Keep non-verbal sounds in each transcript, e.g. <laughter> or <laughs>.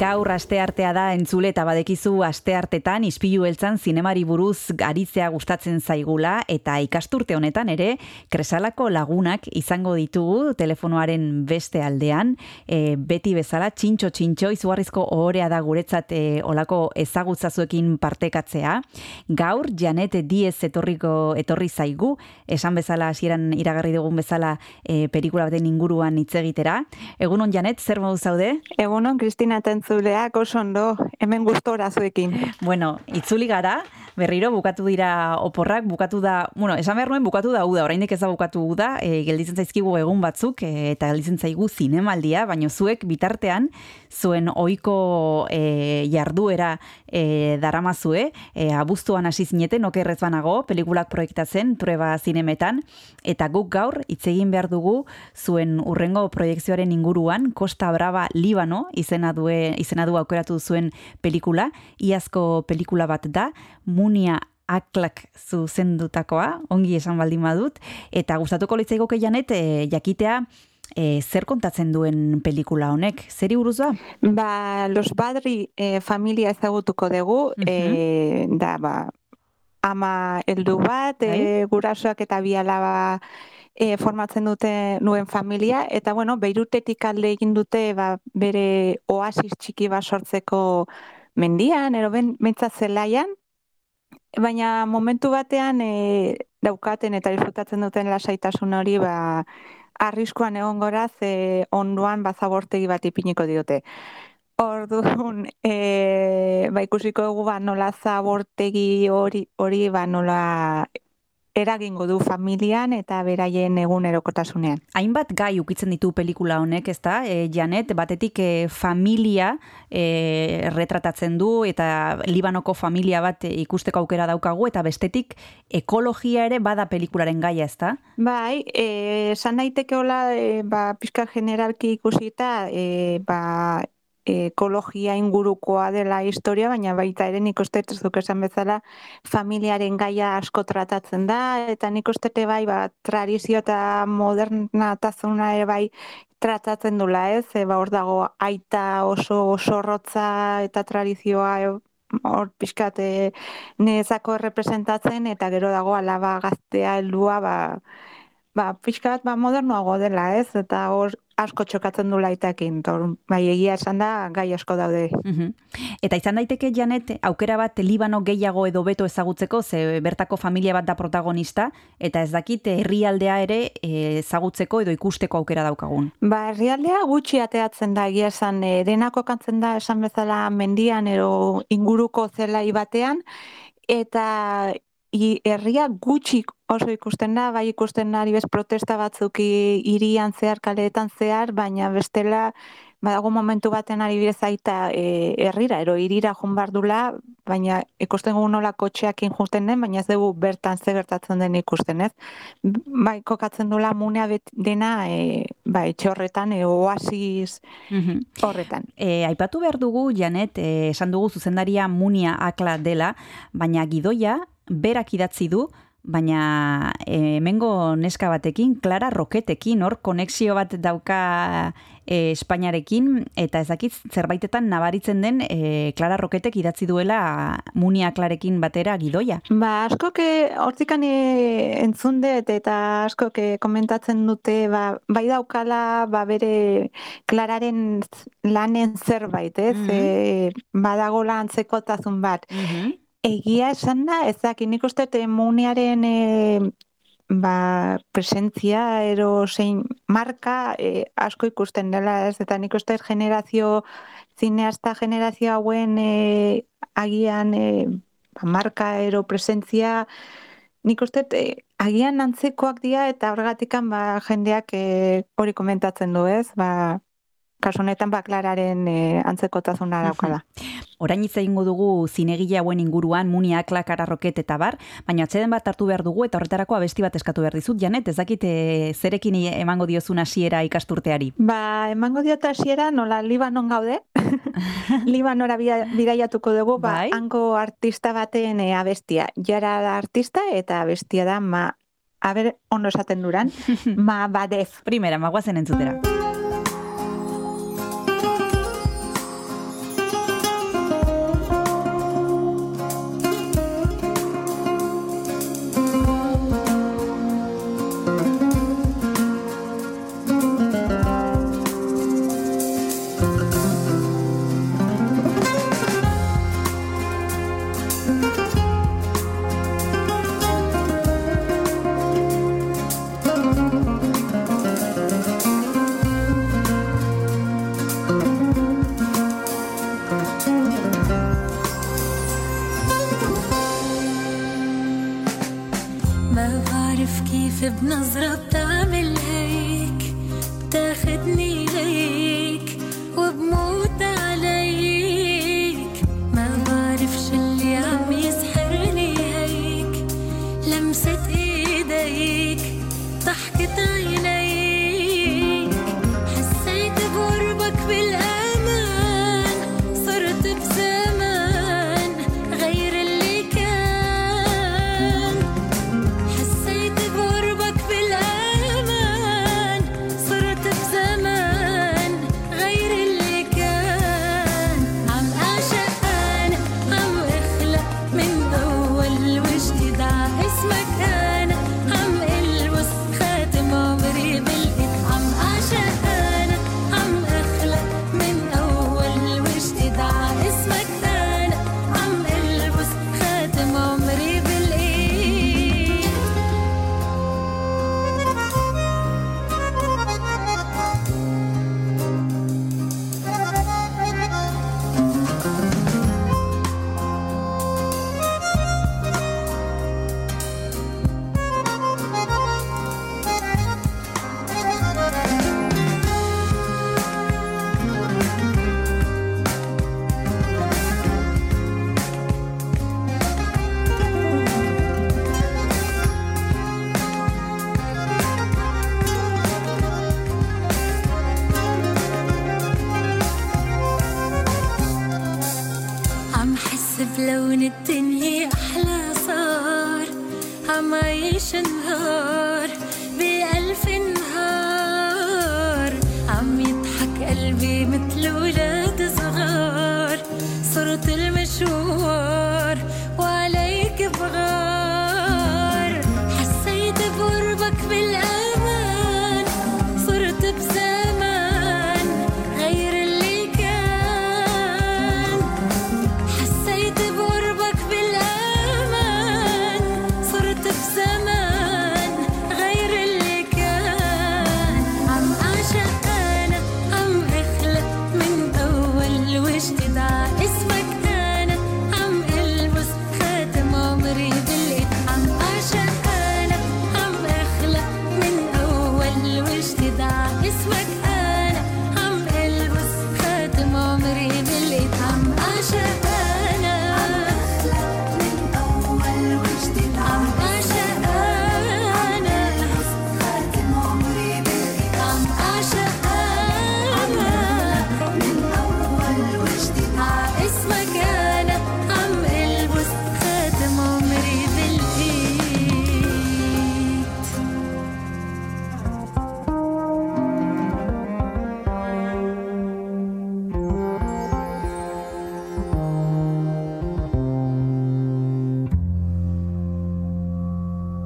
Gaur asteartea da entzule eta badekizu asteartetan ispilu heltzan zinemari buruz garitzea gustatzen zaigula eta ikasturte honetan ere kresalako lagunak izango ditugu telefonoaren beste aldean e, beti bezala txintxo txintxo izugarrizko ohorea da guretzat e, olako ezagutzazuekin partekatzea. Gaur Janet Diez etorriko etorri zaigu esan bezala hasieran iragarri dugun bezala e, pelikula baten inguruan hitz egitera. Egunon Janet, zer modu zaude? Egunon Kristina entzuleak oso ondo, hemen gustora zuekin. Bueno, itzuli gara, berriro bukatu dira oporrak, bukatu da, bueno, esan behar nuen bukatu da uda, oraindik ez da bukatu uda, e, gelditzen zaizkigu egun batzuk, e, eta gelditzen zaigu zinemaldia, baino zuek bitartean, zuen ohiko e, jarduera e, daramazue, e, abuztuan hasi zineten, okerrez banago, pelikulak proiektatzen, prueba zinemetan, eta guk gaur, hitz egin behar dugu, zuen urrengo proiektzioaren inguruan, Costa Brava Libano, izena, due, izena du aukeratu zuen pelikula, iazko pelikula bat da, Munia aklak zuzendutakoa, ongi esan baldin badut, eta gustatuko litzaiguke janet, e, jakitea, e, zer kontatzen duen pelikula honek? Zeri buruz da? Ba, Los Badri e, familia ezagutuko dugu, e, da, ba, ama heldu bat, e, gurasoak eta bialaba e, formatzen dute nuen familia, eta bueno, beirutetik alde egin dute ba, bere oasis txiki bat sortzeko mendian, ero ben, zelaian, baina momentu batean e, daukaten eta disfrutatzen duten lasaitasun hori ba, arriskoan egon gora ze onduan bazabortegi bat ipiniko diote. Orduan, <laughs> e, ba ikusiko dugu ba nola zabortegi hori hori ba nola eragingo du familian eta beraien egunerokotasunean. Hainbat gai ukitzen ditu pelikula honek, ezta? E, Janet, batetik e, familia e, retratatzen du eta Libanoko familia bat ikusteko aukera daukagu eta bestetik ekologia ere bada pelikularen gaia, ezta? Bai, eh san daiteke hola e, ba pizka generalki ikusita, eh ba ekologia ingurukoa dela historia, baina baita ere nik uste zuk esan bezala familiaren gaia asko tratatzen da, eta nik uste bai ba, tradizio eta modernatazuna ere bai tratatzen dula ez, e, ba, hor dago aita oso oso rotza eta tradizioa e, hor pixkate nezako representatzen, eta gero dago alaba gaztea heldua ba, ba, pixkat ba, modernoago dela ez, eta hor asko txokatzen du laitakin, tor, bai egia esan da, gai asko daude. Eta izan daiteke, Janet, aukera bat Libano gehiago edo beto ezagutzeko, ze bertako familia bat da protagonista, eta ez dakit herrialdea ere eh, ezagutzeko edo ikusteko aukera daukagun. Ba, herrialdea gutxi ateatzen da, egia esan, e, denako kantzen da, esan bezala mendian, ero inguruko zelai batean, eta i, herria gutxik oso ikusten da, bai ikusten ari bez protesta batzuk irian zehar, kaleetan zehar, baina bestela badago momentu baten ari bidez aita e, herrira, ero irira jun dula, baina ikusten gu nola kotxeak injusten den, baina ez dugu bertan ze gertatzen den ikusten ez. Bai, kokatzen dula munea dena e, bai, horretan, e, oasis horretan. E, aipatu behar dugu, Janet, e, esan dugu zuzendaria munia akla dela, baina gidoia berak idatzi du, baina e, hemengo neska batekin, Clara Roketekin, hor konexio bat dauka e, Espainiarekin, eta ezakit zerbaitetan nabaritzen den e, Clara Roketek idatzi duela Munia Klarekin batera gidoia. Ba, asko ke hortzikan e, entzundet eta asko ke komentatzen dute, ba, bai daukala ba, bere Clararen lanen zerbait, ez? Mm -hmm. e, badago antzekotazun bat. Mm Egia esan da, ez dakit nik uste temuniaren e, ba, presentzia ero zein marka e, asko ikusten dela, ez? Eta nik uste generazio, zineasta generazio hauen e, agian e, ba, marka ero presentzia, nik uste e, agian antzekoak dira eta horregatikan ba, jendeak hori komentatzen du ez, ba, kasu honetan baklararen e, antzekotasuna daukala. Orain hitz egingo dugu zinegile hauen inguruan, munia, klakara, roket eta bar, baina atzeden bat hartu behar dugu eta horretarako abesti bat eskatu behar dizut. Janet, ez dakit e, zerekin emango diozun hasiera ikasturteari? Ba, emango diot hasiera nola Libanon gaude. <laughs> Libanora bidaiatuko dugu, ba, bai? hango artista baten e, abestia. Jara da artista eta abestia da ma A ber, ondo esaten duran, <laughs> ma badez. Primera, magoazen entzutera. نعمل هي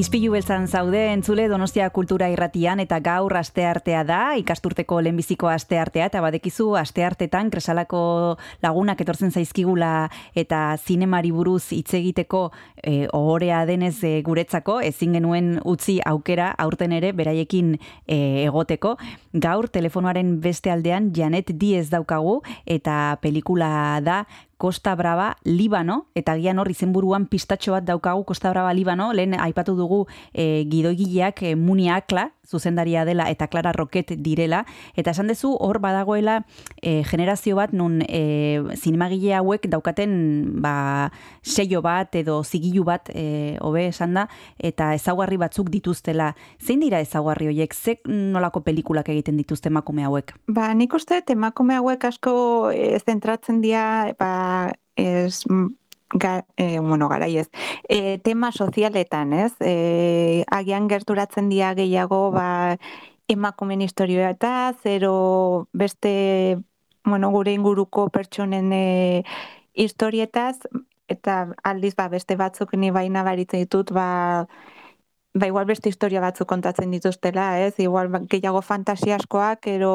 Izpilu beltzan zaude entzule Donostia Kultura Irratian eta gaur asteartea da, ikasturteko lehenbiziko asteartea eta badekizu asteartetan kresalako lagunak etortzen zaizkigula eta zinemari buruz hitz egiteko e, ohorea denez e, guretzako ezin genuen utzi aukera aurten ere beraiekin e, egoteko. Gaur telefonoaren beste aldean Janet Diez daukagu eta pelikula da Costa Brava Libano, eta gian hor izenburuan pistatxo bat daukagu Costa Brava Libano, lehen aipatu dugu e, gidoigileak e, Muni Akla, zuzendaria dela eta Clara Roket direla, eta esan dezu hor badagoela e, generazio bat nun e, zinemagile hauek daukaten ba, seio bat edo zigilu bat e, hobe esan da, eta ezaugarri batzuk dituztela. Zein dira ezaugarri horiek? Ze nolako pelikulak egiten dituzte emakume hauek? Ba, nik uste emakume hauek asko e, zentratzen dira ba, ez, ga, e, bueno, garaiez, e, tema sozialetan, ez? E, agian gerturatzen dia gehiago, ba, emakumen historioa eta zero beste, bueno, gure inguruko pertsonen e, historietaz, eta aldiz, ba, beste batzuk ni baina baritzen ditut, ba, ba, igual beste historia batzuk kontatzen dituztela, ez? Igual ba, gehiago fantasiaskoak, ero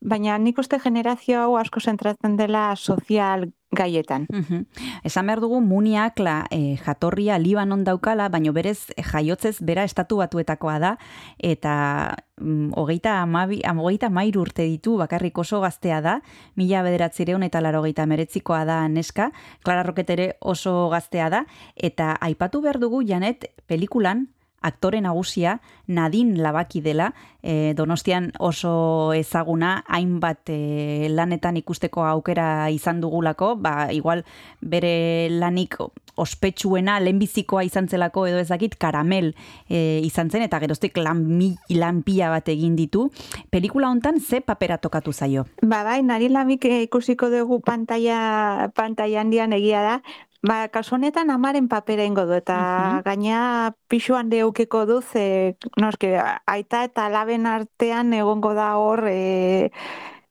baina nik uste generazio hau asko zentratzen dela sozial gaietan. Uh Esan behar dugu muniakla e, jatorria Libanon daukala, baino berez jaiotzez bera estatu batuetakoa da, eta mm, hogeita, amabi, hogeita mairu urte ditu bakarrik oso gaztea da, mila bederatzireun eta laro geita meretzikoa da neska, Clara Roketere oso gaztea da, eta aipatu behar dugu janet pelikulan, aktore nagusia Nadin Labaki dela, e, Donostian oso ezaguna hainbat e, lanetan ikusteko aukera izan dugulako, ba igual bere lanik ospetsuena lehenbizikoa izan zelako edo ezakit karamel e, izan zen eta geroztik lan, lanpia bat egin ditu. Pelikula hontan ze papera tokatu zaio? Ba bai, nari lamik ikusiko dugu pantalla, pantalla handian egia da, Ba, kasu honetan amaren papera ingo du, eta uh gaina pixuan deukiko du, ze, noske, aita eta alaben artean egongo da hor, e,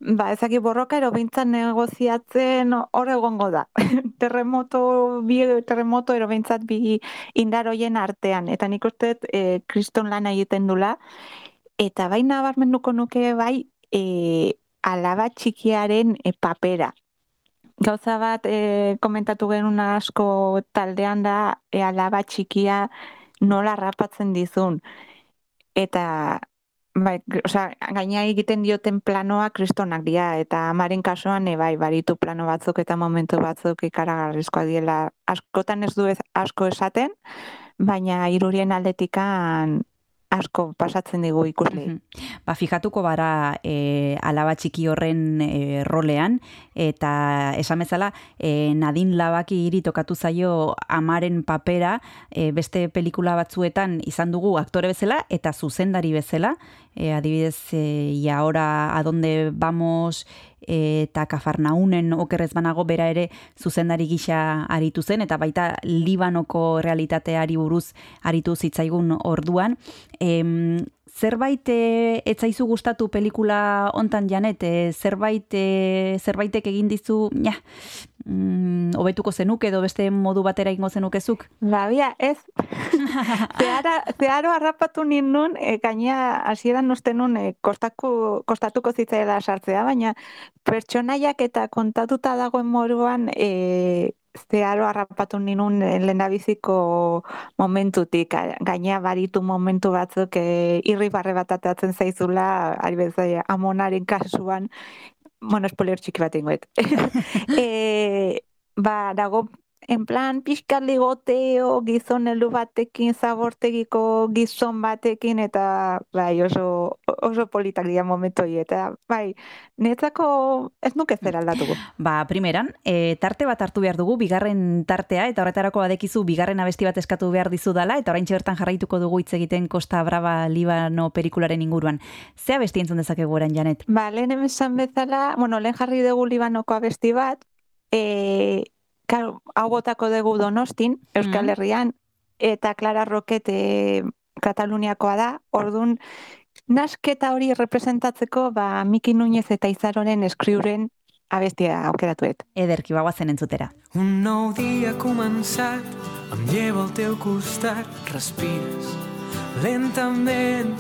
ba, ezaki borroka ero bintzan negoziatzen hor egongo da. <laughs> terremoto, bi terremoto ero bintzat bi indaroien artean, eta nik uste e, kriston lan egiten dula, eta baina barmenduko nuke bai, e, alaba txikiaren e, papera gauza bat e, komentatu genuen asko taldean da e, alaba txikia nola rapatzen dizun. Eta bai, osea, gaina egiten dioten planoa kristonak dira, eta amaren kasuan e, bai, baritu plano batzuk eta momentu batzuk ikaragarrizkoa diela askotan ez du ez, asko esaten, baina irurien aldetikan asko pasatzen digu ikusle. Ba, fijatuko bara e, alaba txiki horren e, rolean, eta esan bezala, e, nadin labaki hiri tokatu zaio amaren papera, e, beste pelikula batzuetan izan dugu aktore bezala, eta zuzendari bezala, e, adibidez, e, y ahora a donde vamos, eta Kafarnaunen okerrez banago bera ere zuzendari gisa aritu zen eta baita Libanoko realitateari buruz aritu zitzaigun orduan. Em, zerbait eh, etzaizu gustatu pelikula hontan janet, e, zerbait e, zerbaitek egin dizu, ja, mm, obetuko zenuk edo beste modu batera ingo zenukezuk? Ba, bia, ez. <laughs> Zehara, zeharo harrapatu nindun, e, gaina hasieran nosten nun e, kostako, kostatuko zitzaela sartzea, baina pertsonaiak eta kontatuta dagoen moruan e, zeharo harrapatu ninun lehendabiziko momentutik, gaina baritu momentu batzuk e, irri barre bat atatzen zaizula, ari bezai, amonaren kasuan, bueno, spoiler txiki bat ingoet. <laughs> e, ba, dago en plan pixkat ligoteo gizon elu batekin zabortegiko gizon batekin eta bai oso, oso politak dira momentu eta bai netzako ez nuke zer aldatuko. Ba, primeran, e, tarte bat hartu behar dugu, bigarren tartea eta horretarako badekizu bigarren abesti bat eskatu behar dizu dala eta orain bertan jarraituko dugu hitz egiten Costa Brava Libano perikularen inguruan. Ze abesti entzun dezakegu orain, Janet? Ba, lehen emesan bezala, bueno, lehen jarri dugu Libanoko abesti bat, e, Claro, hau botako dugu Donostin, Euskal mm. Herrian, eta Clara Roquete Kataluniakoa da, ordun nasketa hori representatzeko, ba, Miki Núñez eta Izaroren eskriuren abestia aukeratuet. Ederki, bagoa zen entzutera. Un nou dia començat, em llevo al teu costat, respires lentament.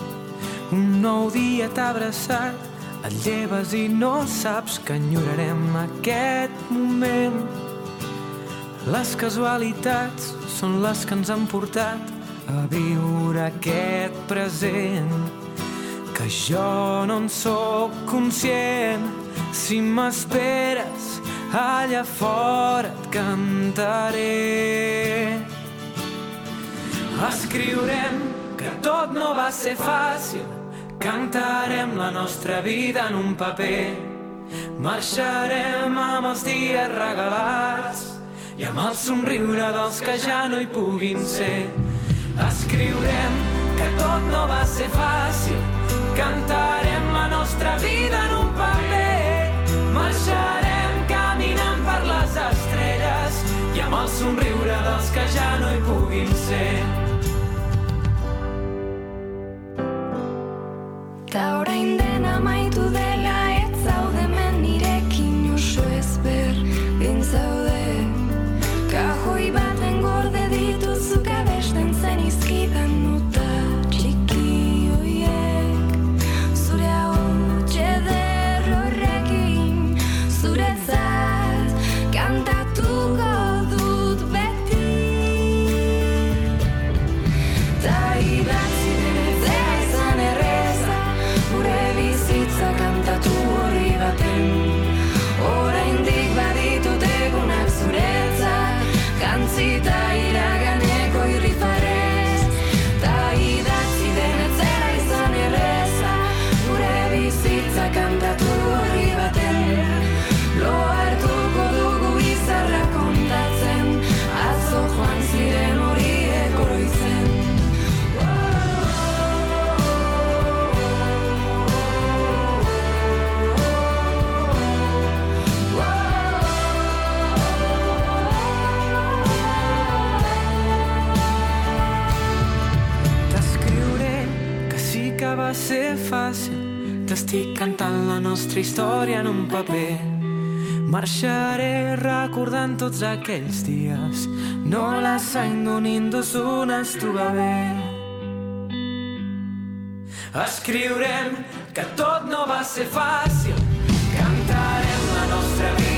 Un nou dia t'ha abraçat, et lleves i no saps que enyorarem aquest moment. Les casualitats són les que ens han portat a viure aquest present que jo no en sóc conscient si m'esperes allà fora et cantaré. Escriurem que tot no va ser fàcil, cantarem la nostra vida en un paper. Marxarem amb els dies regalats i amb el somriure dels que ja no hi puguin ser. Escriurem que tot no va ser fàcil, cantarem la nostra vida en un paper. Marxarem caminant per les estrelles i amb el somriure dels que ja no hi puguin ser. Va ser fàcil. T'estic cantant la nostra història en un paper. Marxaré recordant tots aquells dies. No las aingo ninduzuna estuva bé. Escriurem que tot no va ser fàcil. Cantarem la nostra vida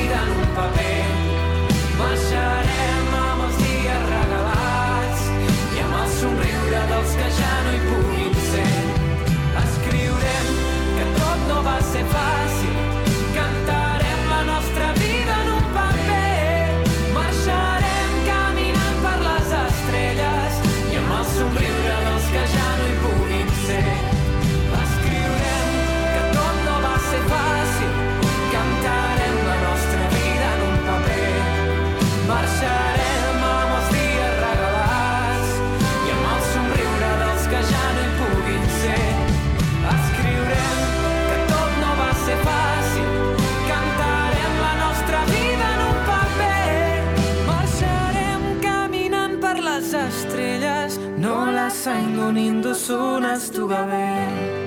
Aingo ninduzuna estuga bé.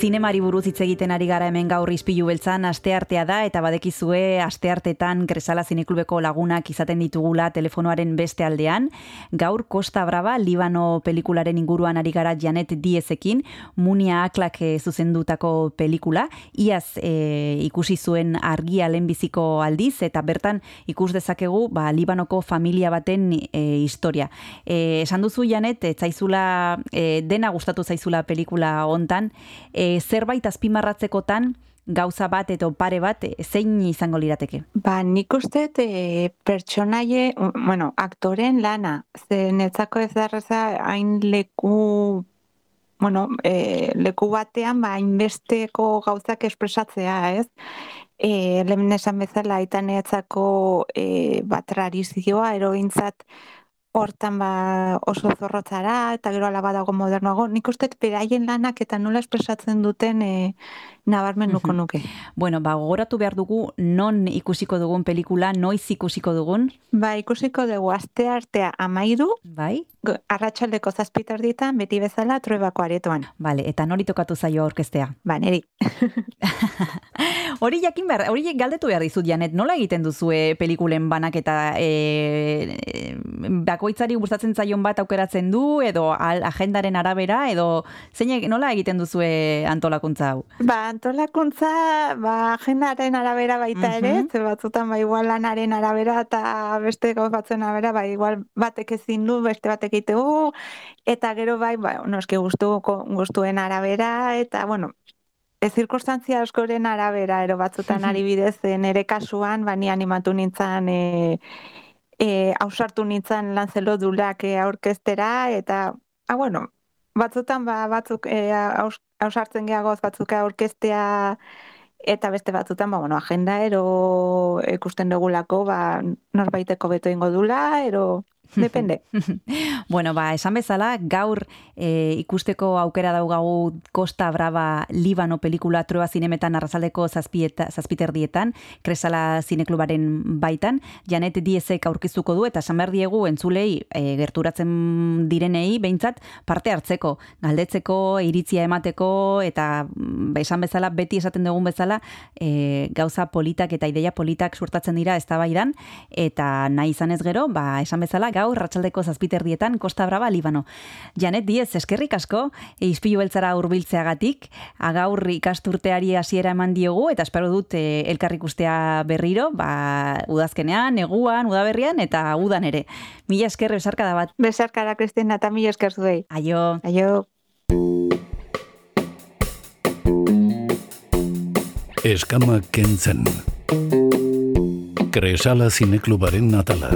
Zinemari buruz hitz egiten ari gara hemen gaur izpilu beltzan asteartea da eta badekizue asteartetan Kresala Zineklubeko lagunak izaten ditugula telefonoaren beste aldean. Gaur Costa Brava Libano pelikularen inguruan ari gara Janet Diezekin, Munia Aklak eh, zuzendutako pelikula, iaz eh, ikusi zuen argia lehenbiziko aldiz eta bertan ikus dezakegu ba, Libanoko familia baten eh, historia. Eh, esan duzu Janet, ez zaizula eh, dena gustatu zaizula pelikula hontan, e, zerbait azpimarratzekotan gauza bat edo pare bat e, zein izango lirateke? Ba, nik uste e, pertsonaie, bueno, aktoren lana, ze netzako ez darraza hain leku bueno, e, leku batean ba hainbesteko gauzak espresatzea, ez? E, lehen esan bezala aita netzako e, ba, tradizioa erogintzat hortan ba oso zorrotzara eta gero alaba dago modernoago. Nik uste beraien lanak eta nola espresatzen duten e, nabarmen nuko nuke. Bueno, ba, gogoratu behar dugu non ikusiko dugun pelikula, noiz ikusiko dugun? Ba, ikusiko dugu aste artea amairu, Bai? Arratsaldeko zazpitar ditan, beti bezala truebako aretoan. Bale, eta nori tokatu zaio aurkeztea? Ba, neri. <laughs> Hori jakin behar, hori galdetu behar dizut, Janet, nola egiten duzue pelikulen banak eta e, bakoitzari gustatzen zaion bat aukeratzen du, edo al, agendaren arabera, edo zein nola egiten duzue antolakuntza hau? Ba, antolakuntza, ba, agendaren arabera baita ere, Mhm. ze batzutan ba igual lanaren arabera eta beste gauz batzuen arabera, ba igual batek ezin du, beste batek egitegu, eta gero bai, ba, noski gustu, gustuen arabera, eta bueno, ez zirkustantzia askoren arabera, ero batzutan ari <laughs> bidez, nere kasuan, bani animatu nintzen, e, e, ausartu nintzen lanzelo dulak e, aurkestera, eta, ah, bueno, batzutan ba, batzuk e, aus, ausartzen geagoz batzuk aurkestea eta beste batzutan, ba, bueno, agenda ero ikusten dugulako, ba, norbaiteko beto ingo dula, ero Depende. <laughs> bueno, ba, esan bezala, gaur e, ikusteko aukera daugagu Costa Brava Libano pelikula trueba zinemetan arrazaldeko zazpiterdietan, Kresala zineklubaren baitan, Janet Diezek aurkizuko du, eta esan behar diegu entzulei e, gerturatzen direnei, behintzat, parte hartzeko, galdetzeko, iritzia emateko, eta ba, esan bezala, beti esaten dugun bezala, e, gauza politak eta ideia politak surtatzen dira ez eta nahi izan ez gero, ba, esan bezala, gaur ratxaldeko zazpiterdietan Costa Brava, Libano. Janet Diez, eskerrik asko, eizpilu beltzara urbiltzeagatik, agaur ikasturteari hasiera eman diogu, eta espero dut e, elkarrik ustea berriro, ba, udazkenean, neguan, udaberrian, eta udan ere. Mila esker, besarka da bat. Besarka da, Kristina, eta mila esker zuei. Aio. Aio. Eskama kentzen. Kresala zineklubaren natala.